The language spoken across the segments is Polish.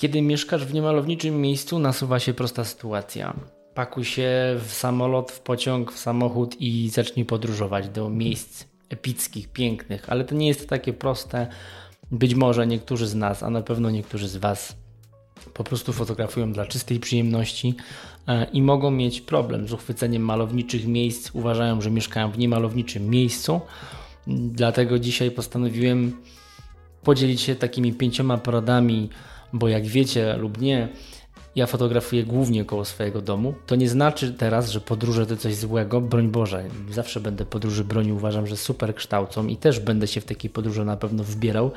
Kiedy mieszkasz w niemalowniczym miejscu, nasuwa się prosta sytuacja. Pakuj się w samolot, w pociąg, w samochód i zacznij podróżować do miejsc epickich, pięknych, ale to nie jest takie proste. Być może niektórzy z nas, a na pewno niektórzy z Was po prostu fotografują dla czystej przyjemności e, i mogą mieć problem z uchwyceniem malowniczych miejsc. Uważają, że mieszkają w niemalowniczym miejscu. Dlatego dzisiaj postanowiłem podzielić się takimi pięcioma poradami, bo jak wiecie lub nie, ja fotografuję głównie koło swojego domu. To nie znaczy teraz, że podróże to coś złego. Broń Boże, zawsze będę podróży broni, uważam, że super kształcą i też będę się w takiej podróży na pewno wbierał.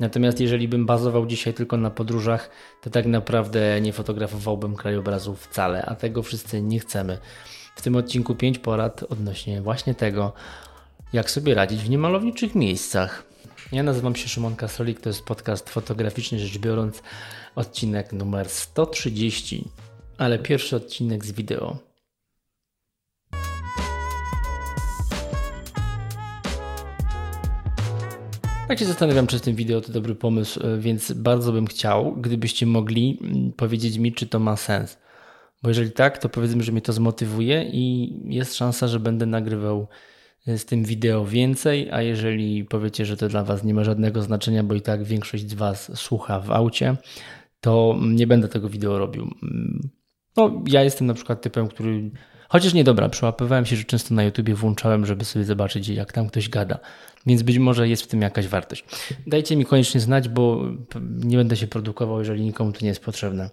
Natomiast jeżeli bym bazował dzisiaj tylko na podróżach, to tak naprawdę nie fotografowałbym krajobrazu wcale, a tego wszyscy nie chcemy. W tym odcinku 5 porad odnośnie właśnie tego, jak sobie radzić w niemalowniczych miejscach. Ja nazywam się Szymon Kasolik, to jest podcast fotograficzny rzecz biorąc, odcinek numer 130, ale pierwszy odcinek z wideo. Tak się zastanawiam, czy ten wideo to dobry pomysł, e, więc bardzo bym chciał, gdybyście mogli mm, powiedzieć mi, czy to ma sens. Bo jeżeli tak, to powiedzmy, że mnie to zmotywuje i jest szansa, że będę nagrywał z tym wideo więcej, a jeżeli powiecie, że to dla Was nie ma żadnego znaczenia, bo i tak większość z Was słucha w aucie, to nie będę tego wideo robił. No, ja jestem na przykład typem, który Chociaż nie dobra, przełapywałem się, że często na YouTubie włączałem, żeby sobie zobaczyć, jak tam ktoś gada. Więc być może jest w tym jakaś wartość. Dajcie mi koniecznie znać, bo nie będę się produkował, jeżeli nikomu to nie jest potrzebne.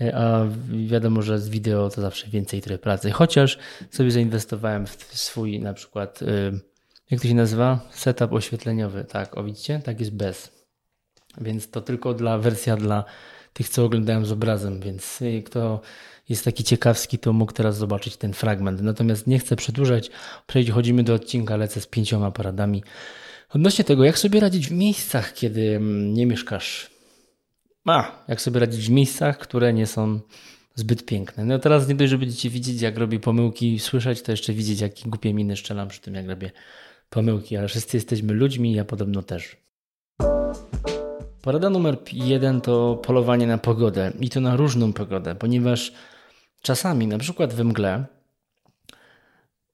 E, a wiadomo, że z wideo to zawsze więcej trochę pracy. Chociaż sobie zainwestowałem w swój na przykład, e, jak to się nazywa? Setup oświetleniowy. Tak, o widzicie? Tak jest bez. Więc to tylko dla wersja dla tych, co oglądają z obrazem, więc e, kto jest taki ciekawski, to mógł teraz zobaczyć ten fragment. Natomiast nie chcę przedłużać, przechodzimy do odcinka, lecę z pięcioma poradami odnośnie tego, jak sobie radzić w miejscach, kiedy mm, nie mieszkasz. A, jak sobie radzić w miejscach, które nie są zbyt piękne. No teraz nie dość, że będziecie widzieć, jak robię pomyłki, słyszeć, to jeszcze widzieć, jakie głupie miny szczelam przy tym, jak robię pomyłki, ale wszyscy jesteśmy ludźmi, ja podobno też. Porada numer jeden to polowanie na pogodę i to na różną pogodę, ponieważ Czasami, na przykład we mgle,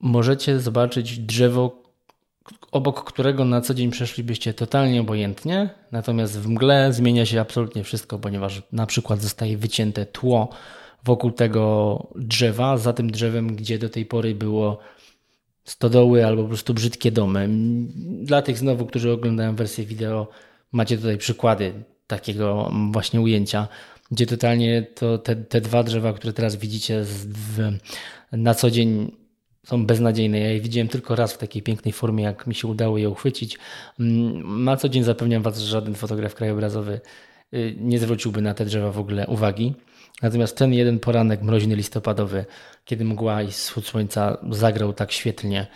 możecie zobaczyć drzewo, obok którego na co dzień przeszlibyście totalnie obojętnie, natomiast w mgle zmienia się absolutnie wszystko, ponieważ na przykład zostaje wycięte tło wokół tego drzewa, za tym drzewem, gdzie do tej pory było stodoły albo po prostu brzydkie domy. Dla tych znowu, którzy oglądają wersję wideo, macie tutaj przykłady takiego właśnie ujęcia gdzie totalnie to te, te dwa drzewa, które teraz widzicie w, na co dzień są beznadziejne. Ja je widziałem tylko raz w takiej pięknej formie, jak mi się udało je uchwycić. Mm, na co dzień zapewniam Was, że żaden fotograf krajobrazowy y, nie zwróciłby na te drzewa w ogóle uwagi. Natomiast ten jeden poranek mroźny listopadowy, kiedy mgła i wschód słońca zagrał tak świetnie,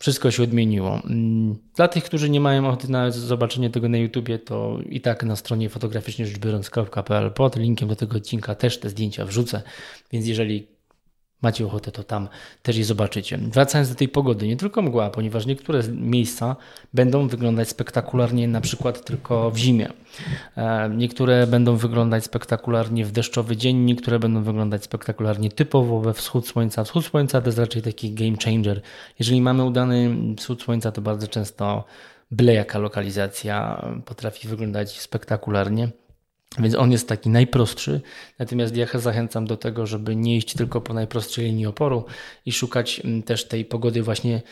wszystko się odmieniło. Mm, dla tych, którzy nie mają ochoty na zobaczenie tego na YouTubie, to i tak na stronie fotograficznie rzecz biorąc.pl pod linkiem do tego odcinka też te zdjęcia wrzucę, więc jeżeli macie ochotę, to tam też je zobaczycie. Wracając do tej pogody, nie tylko mgła, ponieważ niektóre miejsca będą wyglądać spektakularnie na przykład tylko w zimie. E, niektóre będą wyglądać spektakularnie w deszczowy dzień, niektóre będą wyglądać spektakularnie typowo we wschód słońca. Wschód słońca to jest raczej taki game changer. Jeżeli mamy udany wschód słońca, to bardzo często byle jaka lokalizacja potrafi wyglądać spektakularnie. Więc on jest taki najprostszy, natomiast ja zachęcam do tego, żeby nie iść tylko po najprostszej linii oporu i szukać mm, też tej pogody właśnie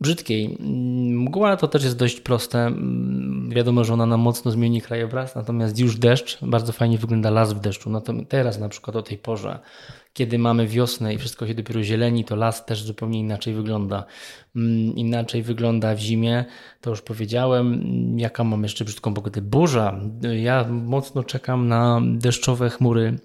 brzydkiej. Mm, mgła to też jest dość proste. Mm, wiadomo, że ona nam mocno zmieni krajobraz, natomiast już deszcz, bardzo fajnie wygląda las w deszczu. No to teraz na przykład o tej porze kiedy mamy wiosnę i wszystko się dopiero zieleni, to las też zupełnie inaczej wygląda. Mm, inaczej wygląda w zimie, to już powiedziałem. Jaka mam jeszcze brzydką pogodę? Burza. Ja mocno czekam na deszczowe chmury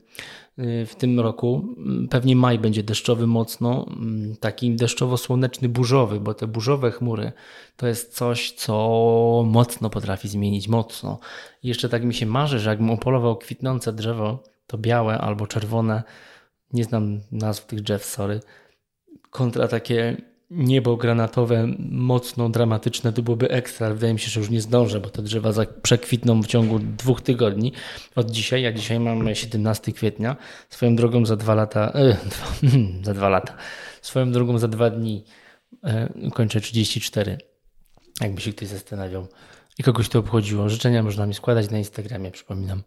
y, w tym roku. Pewnie maj będzie deszczowy mocno, mm, taki deszczowo-słoneczny, burzowy, bo te burzowe chmury to jest coś, co mocno potrafi zmienić, mocno. I jeszcze tak mi się marzy, że jakbym upolował kwitnące drzewo, to białe albo czerwone, nie znam nazw tych drzew, sorry, kontra takie niebo granatowe, mocno dramatyczne, to byłoby ekstra. Wydaje mi się, że już nie zdążę, bo te drzewa przekwitną w ciągu dwóch tygodni od dzisiaj. a dzisiaj mamy 17 kwietnia. Swoją drogą za dwa lata, e, za dwa lata, swoją drogą za dwa dni e, kończę 34. Jakby się ktoś zastanawiał i kogoś to obchodziło. Życzenia można mi składać na Instagramie, przypominam.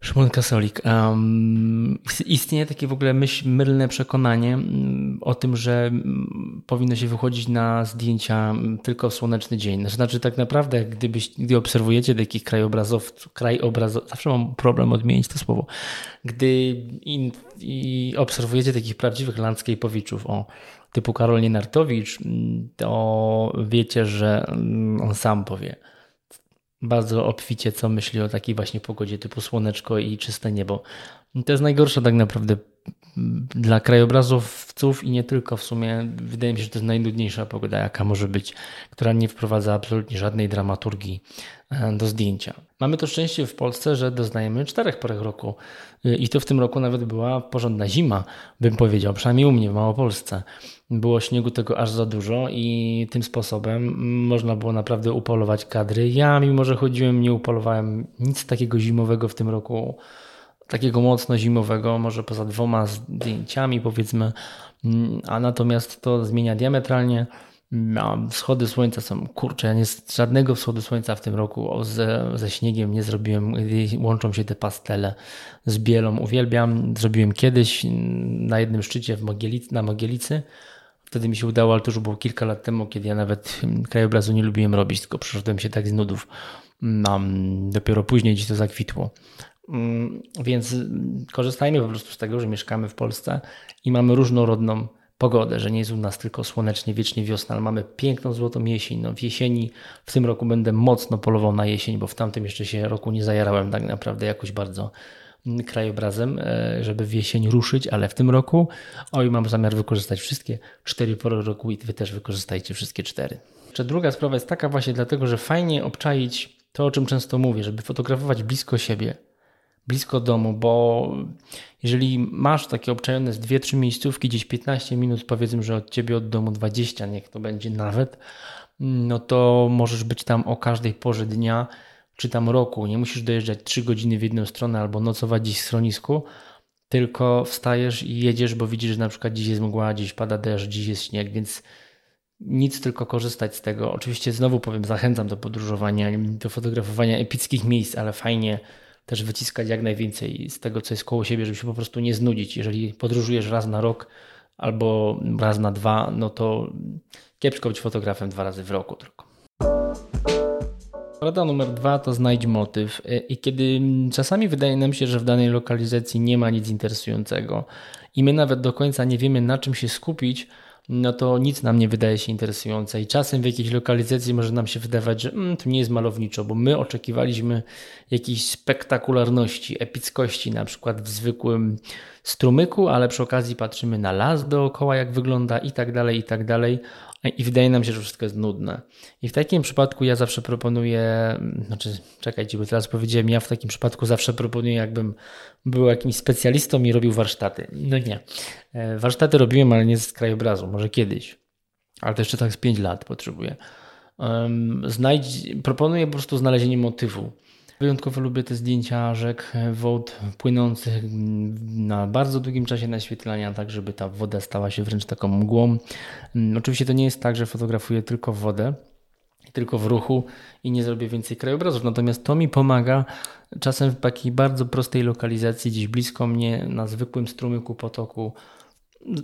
Szymon Kasolik. Um, istnieje takie w ogóle myśl, mylne przekonanie um, o tym, że um, powinno się wychodzić na zdjęcia tylko w słoneczny dzień. Znaczy tak naprawdę, gdybyś, gdy obserwujecie takich krajobrazowców, krajobrazowców, zawsze mam problem odmienić to słowo, gdy i, i obserwujecie takich prawdziwych landscape'owiczów, o, typu Karol Nienartowicz, to wiecie, że on sam powie – bardzo obficie, co myśli o takiej właśnie pogodzie typu słoneczko i czyste niebo. To jest najgorsze tak naprawdę dla krajobrazowców i nie tylko w sumie. Wydaje mi się, że to jest najnudniejsza pogoda, jaka może być, która nie wprowadza absolutnie żadnej dramaturgii e, do zdjęcia. Mamy to szczęście w Polsce, że doznajemy czterech porach roku e, i to w tym roku nawet była porządna zima, bym powiedział, przynajmniej u mnie w Małopolsce. Było śniegu tego aż za dużo i tym sposobem można było naprawdę upolować kadry. Ja, mimo że chodziłem, nie upolowałem nic takiego zimowego w tym roku takiego mocno zimowego, może poza dwoma zdjęciami powiedzmy, a natomiast to zmienia diametralnie. Wschody słońca są, kurczę, ja nie, żadnego wschodu słońca w tym roku ze, ze śniegiem nie zrobiłem, łączą się te pastele z bielą, uwielbiam. Zrobiłem kiedyś na jednym szczycie w Mogielicy, na Mogielicy, wtedy mi się udało, ale to już było kilka lat temu, kiedy ja nawet krajobrazu nie lubiłem robić, tylko przeszedłem się tak z nudów. Dopiero później gdzieś to zakwitło. Mm, więc korzystajmy po prostu z tego, że mieszkamy w Polsce i mamy różnorodną pogodę, że nie jest u nas tylko słonecznie, wiecznie wiosna, ale mamy piękną, złotą jesień. No, w jesieni w tym roku będę mocno polował na jesień, bo w tamtym jeszcze się roku nie zajarałem tak naprawdę jakoś bardzo mm, krajobrazem, e, żeby w jesień ruszyć, ale w tym roku oj, mam zamiar wykorzystać wszystkie cztery pory roku i wy też wykorzystajcie wszystkie cztery. Jeszcze druga sprawa jest taka właśnie dlatego, że fajnie obczaić to, o czym często mówię, żeby fotografować blisko siebie, blisko domu, bo jeżeli masz takie obczajone z 2-3 miejscówki, gdzieś 15 minut, powiedzmy, że od ciebie od domu 20, niech to będzie nawet, no to możesz być tam o każdej porze dnia czy tam roku. Nie musisz dojeżdżać 3 godziny w jedną stronę albo nocować gdzieś w schronisku, tylko wstajesz i jedziesz, bo widzisz, że na przykład dziś jest mgła, dziś pada deszcz, dziś jest śnieg, więc nic, tylko korzystać z tego. Oczywiście znowu powiem, zachęcam do podróżowania, do fotografowania epickich miejsc, ale fajnie też wyciskać jak najwięcej z tego, co jest koło siebie, żeby się po prostu nie znudzić. Jeżeli podróżujesz raz na rok albo raz na dwa, no to kiepsko być fotografem dwa razy w roku tylko. Rada numer dwa to znajdź motyw. I kiedy czasami wydaje nam się, że w danej lokalizacji nie ma nic interesującego i my nawet do końca nie wiemy na czym się skupić, no to nic nam nie wydaje się interesujące i czasem w jakiejś lokalizacji może nam się wydawać, że mm, to nie jest malowniczo, bo my oczekiwaliśmy jakiejś spektakularności, epickości, na przykład w zwykłym strumyku, ale przy okazji patrzymy na las dookoła, jak wygląda i tak dalej, i tak dalej. I wydaje nam się, że wszystko jest nudne. I w takim przypadku ja zawsze proponuję, znaczy, czekajcie, bo teraz powiedziałem, ja w takim przypadku zawsze proponuję, jakbym był jakimś specjalistą i robił warsztaty. No nie. E, warsztaty robiłem, ale nie z krajobrazu, może kiedyś. Ale to jeszcze tak z 5 lat potrzebuję. Znajdź, proponuję po prostu znalezienie motywu. Wyjątkowo lubię te zdjęcia rzek, wód płynących na bardzo długim czasie naświetlania, tak żeby ta woda stała się wręcz taką mgłą. Mm, oczywiście to nie jest tak, że fotografuję tylko wodę, tylko w ruchu i nie zrobię więcej krajobrazów. Natomiast to mi pomaga czasem w takiej bardzo prostej lokalizacji, gdzieś blisko mnie, na zwykłym strumyku potoku,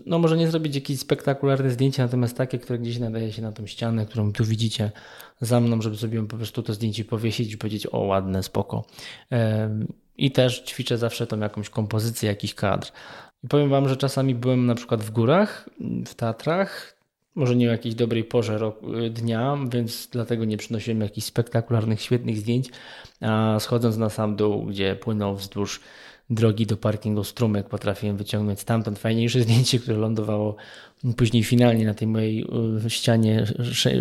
no może nie zrobić jakieś spektakularne zdjęcia, natomiast takie, które gdzieś nadaje się na tą ścianę, którą tu widzicie za mną, żeby sobie po prostu to zdjęcie powiesić i powiedzieć, o ładne, spoko. I też ćwiczę zawsze tą jakąś kompozycję, jakiś kadr. I powiem Wam, że czasami byłem na przykład w górach, w Tatrach, może nie o jakiejś dobrej porze roku, dnia, więc dlatego nie przynosiłem jakichś spektakularnych, świetnych zdjęć, a schodząc na sam dół, gdzie płynął wzdłuż drogi do parkingu strumyk potrafiłem wyciągnąć stamtąd fajniejsze zdjęcie, które lądowało później finalnie na tej mojej y, ścianie,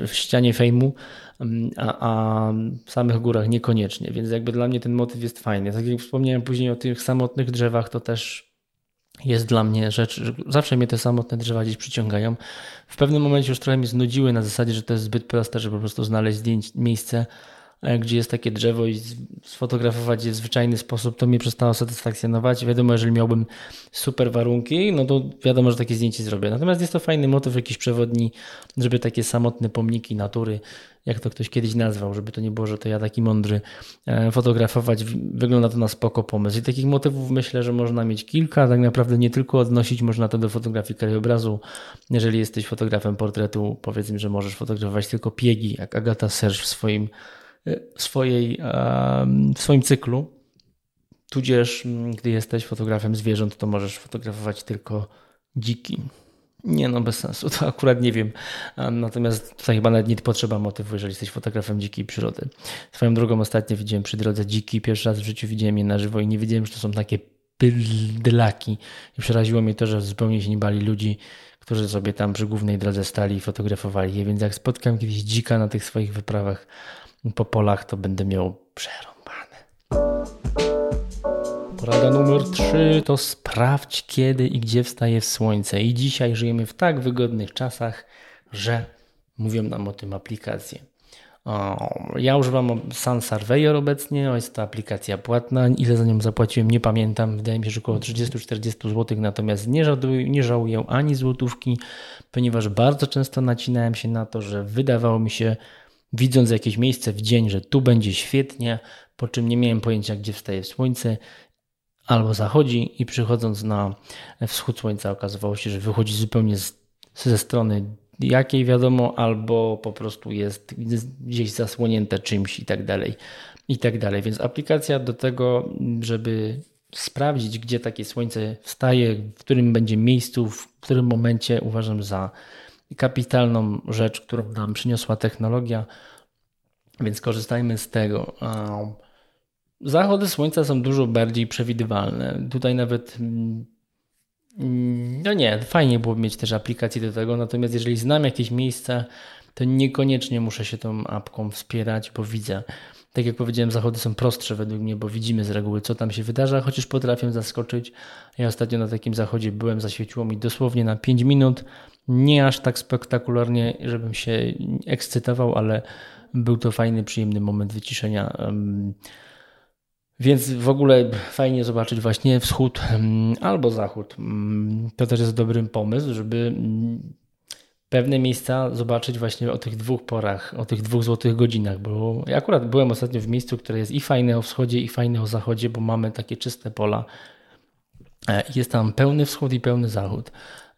ścianie fejmu, mm, a, a w samych górach niekoniecznie, więc jakby dla mnie ten motyw jest fajny. Tak jak wspomniałem później o tych samotnych drzewach, to też jest dla mnie rzecz, zawsze mnie te samotne drzewa gdzieś przyciągają. W pewnym momencie już trochę mnie znudziły na zasadzie, że to jest zbyt proste, żeby po prostu znaleźć miejsce, gdzie jest takie drzewo i sfotografować je w zwyczajny sposób, to mnie przestało satysfakcjonować. Wiadomo, jeżeli miałbym super warunki, no to wiadomo, że takie zdjęcie zrobię. Natomiast jest to fajny motyw, jakiś przewodni, żeby takie samotne pomniki natury, jak to ktoś kiedyś nazwał, żeby to nie było, że to ja taki mądry, e, fotografować. Wygląda to na spoko pomysł. I takich motywów myślę, że można mieć kilka. Tak naprawdę nie tylko odnosić można to do fotografii krajobrazu. Jeżeli jesteś fotografem portretu, powiedzmy, że możesz fotografować tylko piegi, jak Agata Serge w swoim swojej, w swoim cyklu. Tudzież, mm, gdy jesteś fotografem zwierząt, to możesz fotografować tylko dziki. Nie, no bez sensu, to akurat nie wiem. Natomiast tutaj chyba nawet nie potrzeba motywu, jeżeli jesteś fotografem dzikiej przyrody. Swoją drogą ostatnio widziałem przy drodze dziki, pierwszy raz w życiu widziałem je na żywo i nie wiedziałem, że to są takie bydlaki. I przeraziło mnie to, że zupełnie się nie bali ludzi, którzy sobie tam przy głównej drodze stali i fotografowali je. Więc jak spotkałem kiedyś dzika na tych swoich wyprawach, po polach, to będę miał przerąbane. Porada numer 3 to sprawdź kiedy i gdzie wstaje słońce. I dzisiaj żyjemy w tak wygodnych czasach, że mówią nam o tym aplikacje. Ja używam Sun Surveyor obecnie, jest to aplikacja płatna. Ile za nią zapłaciłem, nie pamiętam. Wydaje mi się, że około 30-40 zł, natomiast nie żałuję, nie żałuję ani złotówki, ponieważ bardzo często nacinałem się na to, że wydawało mi się, widząc jakieś miejsce w dzień, że tu będzie świetnie, po czym nie miałem pojęcia, gdzie wstaje słońce albo zachodzi i przychodząc na wschód słońca okazywało się, że wychodzi zupełnie z, ze strony jakiej wiadomo, albo po prostu jest gdzieś zasłonięte czymś i tak dalej, i tak dalej. Więc aplikacja do tego, żeby sprawdzić, gdzie takie słońce wstaje, w którym będzie miejscu, w którym momencie uważam za kapitalną rzecz, którą nam przyniosła technologia, więc korzystajmy z tego. Zachody słońca są dużo bardziej przewidywalne. Tutaj nawet mm, no nie, fajnie byłoby mieć też aplikację do tego, natomiast jeżeli znam jakieś miejsca, to niekoniecznie muszę się tą apką wspierać, bo widzę. Tak jak powiedziałem, zachody są prostsze według mnie, bo widzimy z reguły, co tam się wydarza, chociaż potrafią zaskoczyć. Ja ostatnio na takim zachodzie byłem, zaświeciło mi dosłownie na 5 minut. Nie aż tak spektakularnie, żebym się ekscytował, ale był to fajny, przyjemny moment wyciszenia. Więc w ogóle fajnie zobaczyć właśnie wschód albo zachód. To też jest dobry pomysł, żeby pewne miejsca zobaczyć właśnie o tych dwóch porach, o tych dwóch złotych godzinach, bo ja akurat byłem ostatnio w miejscu, które jest i fajne o wschodzie, i fajne o zachodzie, bo mamy takie czyste pola. E, jest tam pełny wschód i pełny zachód.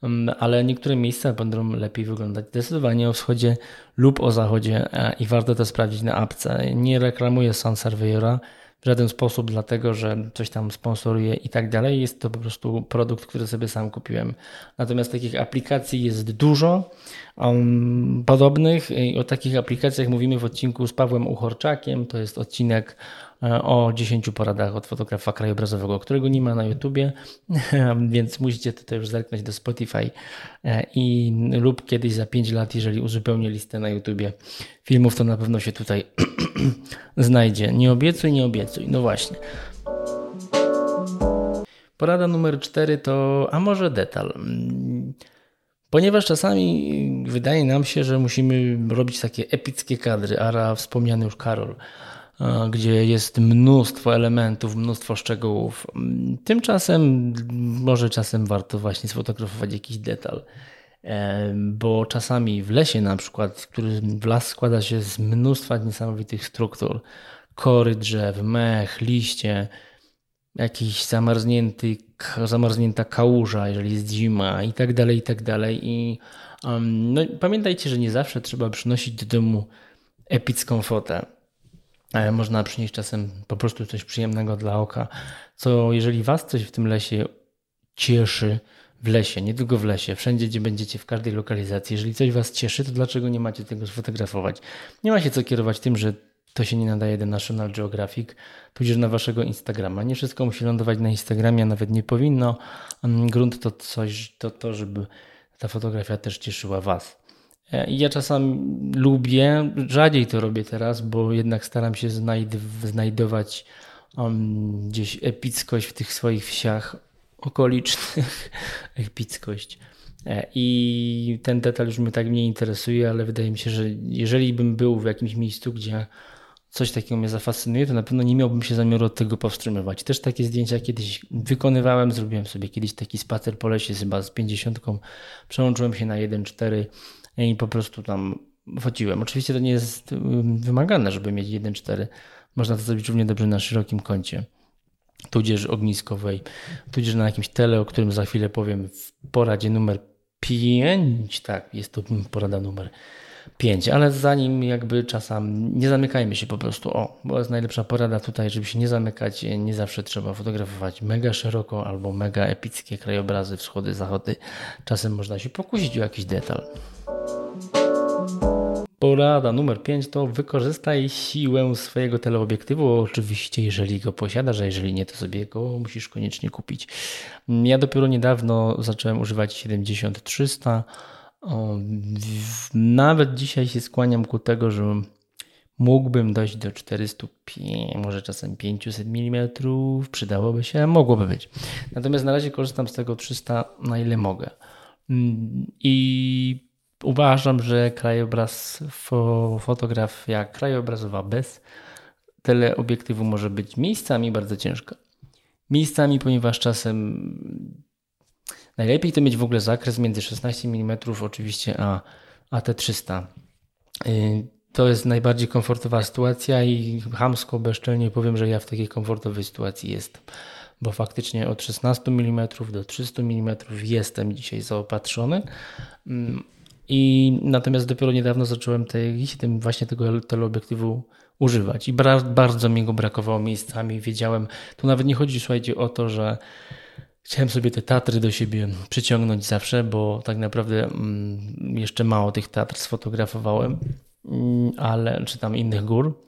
Mm, ale niektóre miejsca będą lepiej wyglądać zdecydowanie o wschodzie lub o zachodzie e, i warto to sprawdzić na apce. Nie reklamuję Sun Surveyora w żaden sposób, dlatego że coś tam sponsoruje i tak dalej. Jest to po prostu produkt, który sobie sam kupiłem. Natomiast takich aplikacji jest dużo um, podobnych i o takich aplikacjach mówimy w odcinku z Pawłem Uchorczakiem. To jest odcinek o 10 poradach od fotografa krajobrazowego, którego nie ma na YouTubie, więc musicie tutaj już zerknąć do Spotify e, i lub kiedyś za 5 lat, jeżeli uzupełnię listę na YouTubie filmów, to na pewno się tutaj znajdzie. Nie obiecuj, nie obiecuj. No właśnie. Porada numer 4 to, a może detal. Ponieważ czasami wydaje nam się, że musimy robić takie epickie kadry, ara wspomniany już Karol gdzie jest mnóstwo elementów, mnóstwo szczegółów. Tymczasem może czasem warto właśnie sfotografować jakiś detal. E, bo czasami w lesie na przykład, który las składa się z mnóstwa niesamowitych struktur, kory drzew, mech, liście, jakiś zamarznięty, zamarznięta kałuża, jeżeli jest zima i tak dalej, i tak dalej. I um, no, pamiętajcie, że nie zawsze trzeba przynosić do domu epicką fotę można przynieść czasem po prostu coś przyjemnego dla oka, co jeżeli Was coś w tym lesie cieszy, w lesie, nie tylko w lesie, wszędzie, gdzie będziecie, w każdej lokalizacji, jeżeli coś Was cieszy, to dlaczego nie macie tego sfotografować? Nie ma się co kierować tym, że to się nie nadaje do National Geographic, tudzież na Waszego Instagrama. Nie wszystko musi lądować na Instagramie, a nawet nie powinno. Grunt to coś, to to, żeby ta fotografia też cieszyła Was. E, ja czasami lubię, rzadziej to robię teraz, bo jednak staram się znajdować um, gdzieś epickość w tych swoich wsiach. okolicznych epickość. E, I ten detal już mnie tak nie interesuje, ale wydaje mi się, że jeżeli bym był w jakimś miejscu, gdzie coś takiego mnie zafascynuje, to na pewno nie miałbym się zamiaru od tego powstrzymywać. Też takie zdjęcia kiedyś wykonywałem, zrobiłem sobie kiedyś taki spacer po lesie chyba z 50, przełączyłem się na 1.4 i po prostu tam wchodziłem. Oczywiście to nie jest wymagane, żeby mieć 1.4. Można to zrobić równie dobrze na szerokim kącie tudzież ogniskowej, tudzież na jakimś tele, o którym za chwilę powiem w poradzie numer 5. Tak, jest to porada numer 5, ale zanim jakby czasem nie zamykajmy się po prostu. O, bo jest najlepsza porada tutaj, żeby się nie zamykać. Nie zawsze trzeba fotografować mega szeroko albo mega epickie krajobrazy, wschody, zachody. Czasem można się pokusić o jakiś detal. Porada numer 5 to wykorzystaj siłę swojego teleobiektywu. Oczywiście, jeżeli go posiadasz, a jeżeli nie, to sobie go musisz koniecznie kupić. Ja dopiero niedawno zacząłem używać 70-300. Nawet dzisiaj się skłaniam ku tego, że mógłbym dojść do 400, może czasem 500 mm, przydałoby się, mogłoby być. Natomiast na razie korzystam z tego 300 na ile mogę. I Uważam, że krajobraz, fotografia krajobrazowa bez teleobiektywu może być miejscami bardzo ciężka. Miejscami, ponieważ czasem najlepiej to mieć w ogóle zakres między 16 mm oczywiście a, a te 300. Y, to jest najbardziej komfortowa sytuacja i hamsko, bezczelnie powiem, że ja w takiej komfortowej sytuacji jestem. Bo faktycznie od 16 mm do 300 mm jestem dzisiaj zaopatrzony mm, i natomiast dopiero niedawno zacząłem tej, tym właśnie tego teleobiektywu używać. I bardzo mi go brakowało miejscami. Wiedziałem, tu nawet nie chodzi, słuchajcie, o to, że chciałem sobie te Tatry do siebie przyciągnąć zawsze, bo tak naprawdę mm, jeszcze mało tych Tatr sfotografowałem, mm, ale, czy tam innych gór,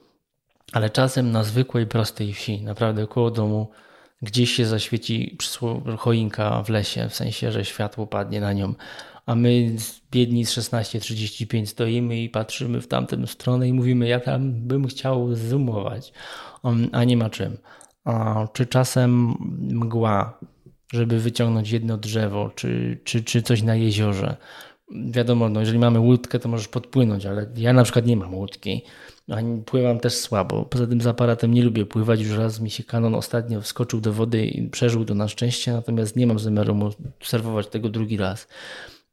ale czasem na zwykłej, prostej wsi, naprawdę koło domu, gdzieś się zaświeci choinka w lesie, w sensie, że światło padnie na nią, a my biedni z 16.35 stoimy i patrzymy w tamtą stronę i mówimy, ja tam bym chciał zoomować, um, a nie ma czym. Czy czasem mgła, żeby wyciągnąć jedno drzewo, czy, czy, czy coś na jeziorze. Wiadomo, no, jeżeli mamy łódkę, to możesz podpłynąć, ale ja na przykład nie mam łódki. Ani pływam też słabo. Poza tym z aparatem nie lubię pływać. Już raz mi się kanon ostatnio wskoczył do wody i przeżył to na szczęście, natomiast nie mam zamiaru mu serwować tego drugi raz.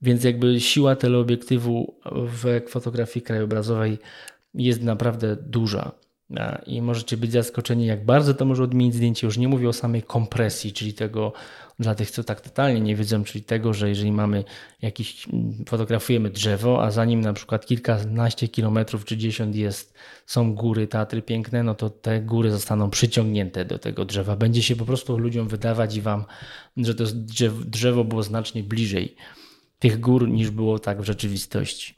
Więc jakby siła teleobiektywu w fotografii krajobrazowej jest naprawdę duża. I możecie być zaskoczeni, jak bardzo to może odmienić zdjęcie. Już nie mówię o samej kompresji, czyli tego, dla tych, co tak totalnie nie wiedzą, czyli tego, że jeżeli mamy jakiś, fotografujemy drzewo, a za nim na przykład kilkanaście kilometrów czy dziesiąt jest, są góry, Tatry piękne, no to te góry zostaną przyciągnięte do tego drzewa. Będzie się po prostu ludziom wydawać i wam, że to drzewo było znacznie bliżej tych gór niż było tak w rzeczywistości.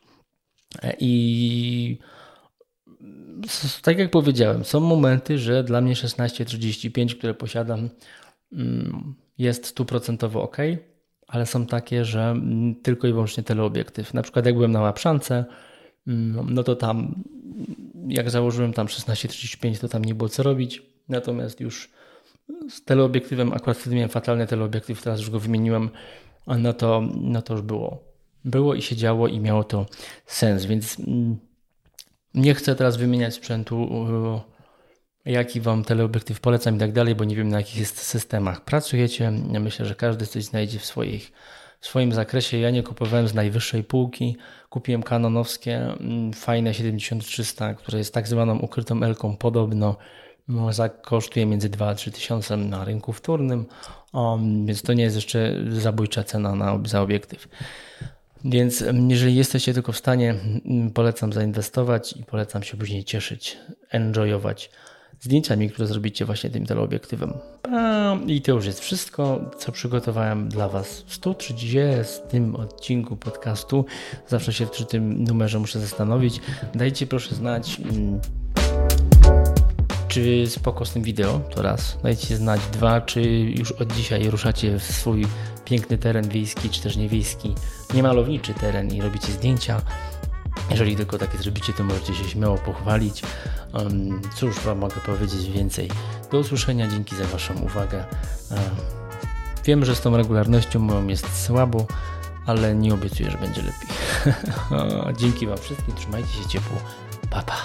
I tak jak powiedziałem, są momenty, że dla mnie 1635, które posiadam, mm, jest stuprocentowo ok, ale są takie, że mm, tylko i wyłącznie teleobiektyw. Na przykład jak byłem na Łapszance, mm, no to tam jak założyłem tam 1635, to tam nie było co robić. Natomiast już z teleobiektywem, akurat wtedy miałem fatalny teleobiektyw, teraz już go wymieniłem, no to, no to już było. Było i się działo i miało to sens, więc mm, nie chcę teraz wymieniać sprzętu, jaki Wam teleobiektyw polecam i tak dalej, bo nie wiem na jakich jest systemach pracujecie. Ja myślę, że każdy coś znajdzie w, swoich, w swoim zakresie. Ja nie kupowałem z najwyższej półki. Kupiłem kanonowskie mm, fajne 7300, które jest tak zwaną ukrytą elką podobno no, kosztuje między 2 a 3 tysiące na rynku wtórnym, um, więc to nie jest jeszcze zabójcza cena na, za obiektyw. Więc jeżeli jesteście tylko w stanie, polecam zainwestować i polecam się później cieszyć, enjoyować zdjęciami, które zrobicie właśnie tym teleobiektywem. I to już jest wszystko, co przygotowałem dla Was w 130 tym odcinku podcastu. Zawsze się przy tym numerze muszę zastanowić. Dajcie proszę znać czy spoko z tym wideo, to raz. Dajcie znać dwa, czy już od dzisiaj ruszacie w swój piękny teren wiejski, czy też niewiejski, niemalowniczy teren i robicie zdjęcia. Jeżeli tylko takie zrobicie, to możecie się śmiało pochwalić. Um, cóż Wam mogę powiedzieć więcej? Do usłyszenia, dzięki za Waszą uwagę. Um, Wiem, że z tą regularnością moją jest słabo, ale nie obiecuję, że będzie lepiej. Dzięki Wam wszystkim, trzymajcie się ciepło. Pa, pa.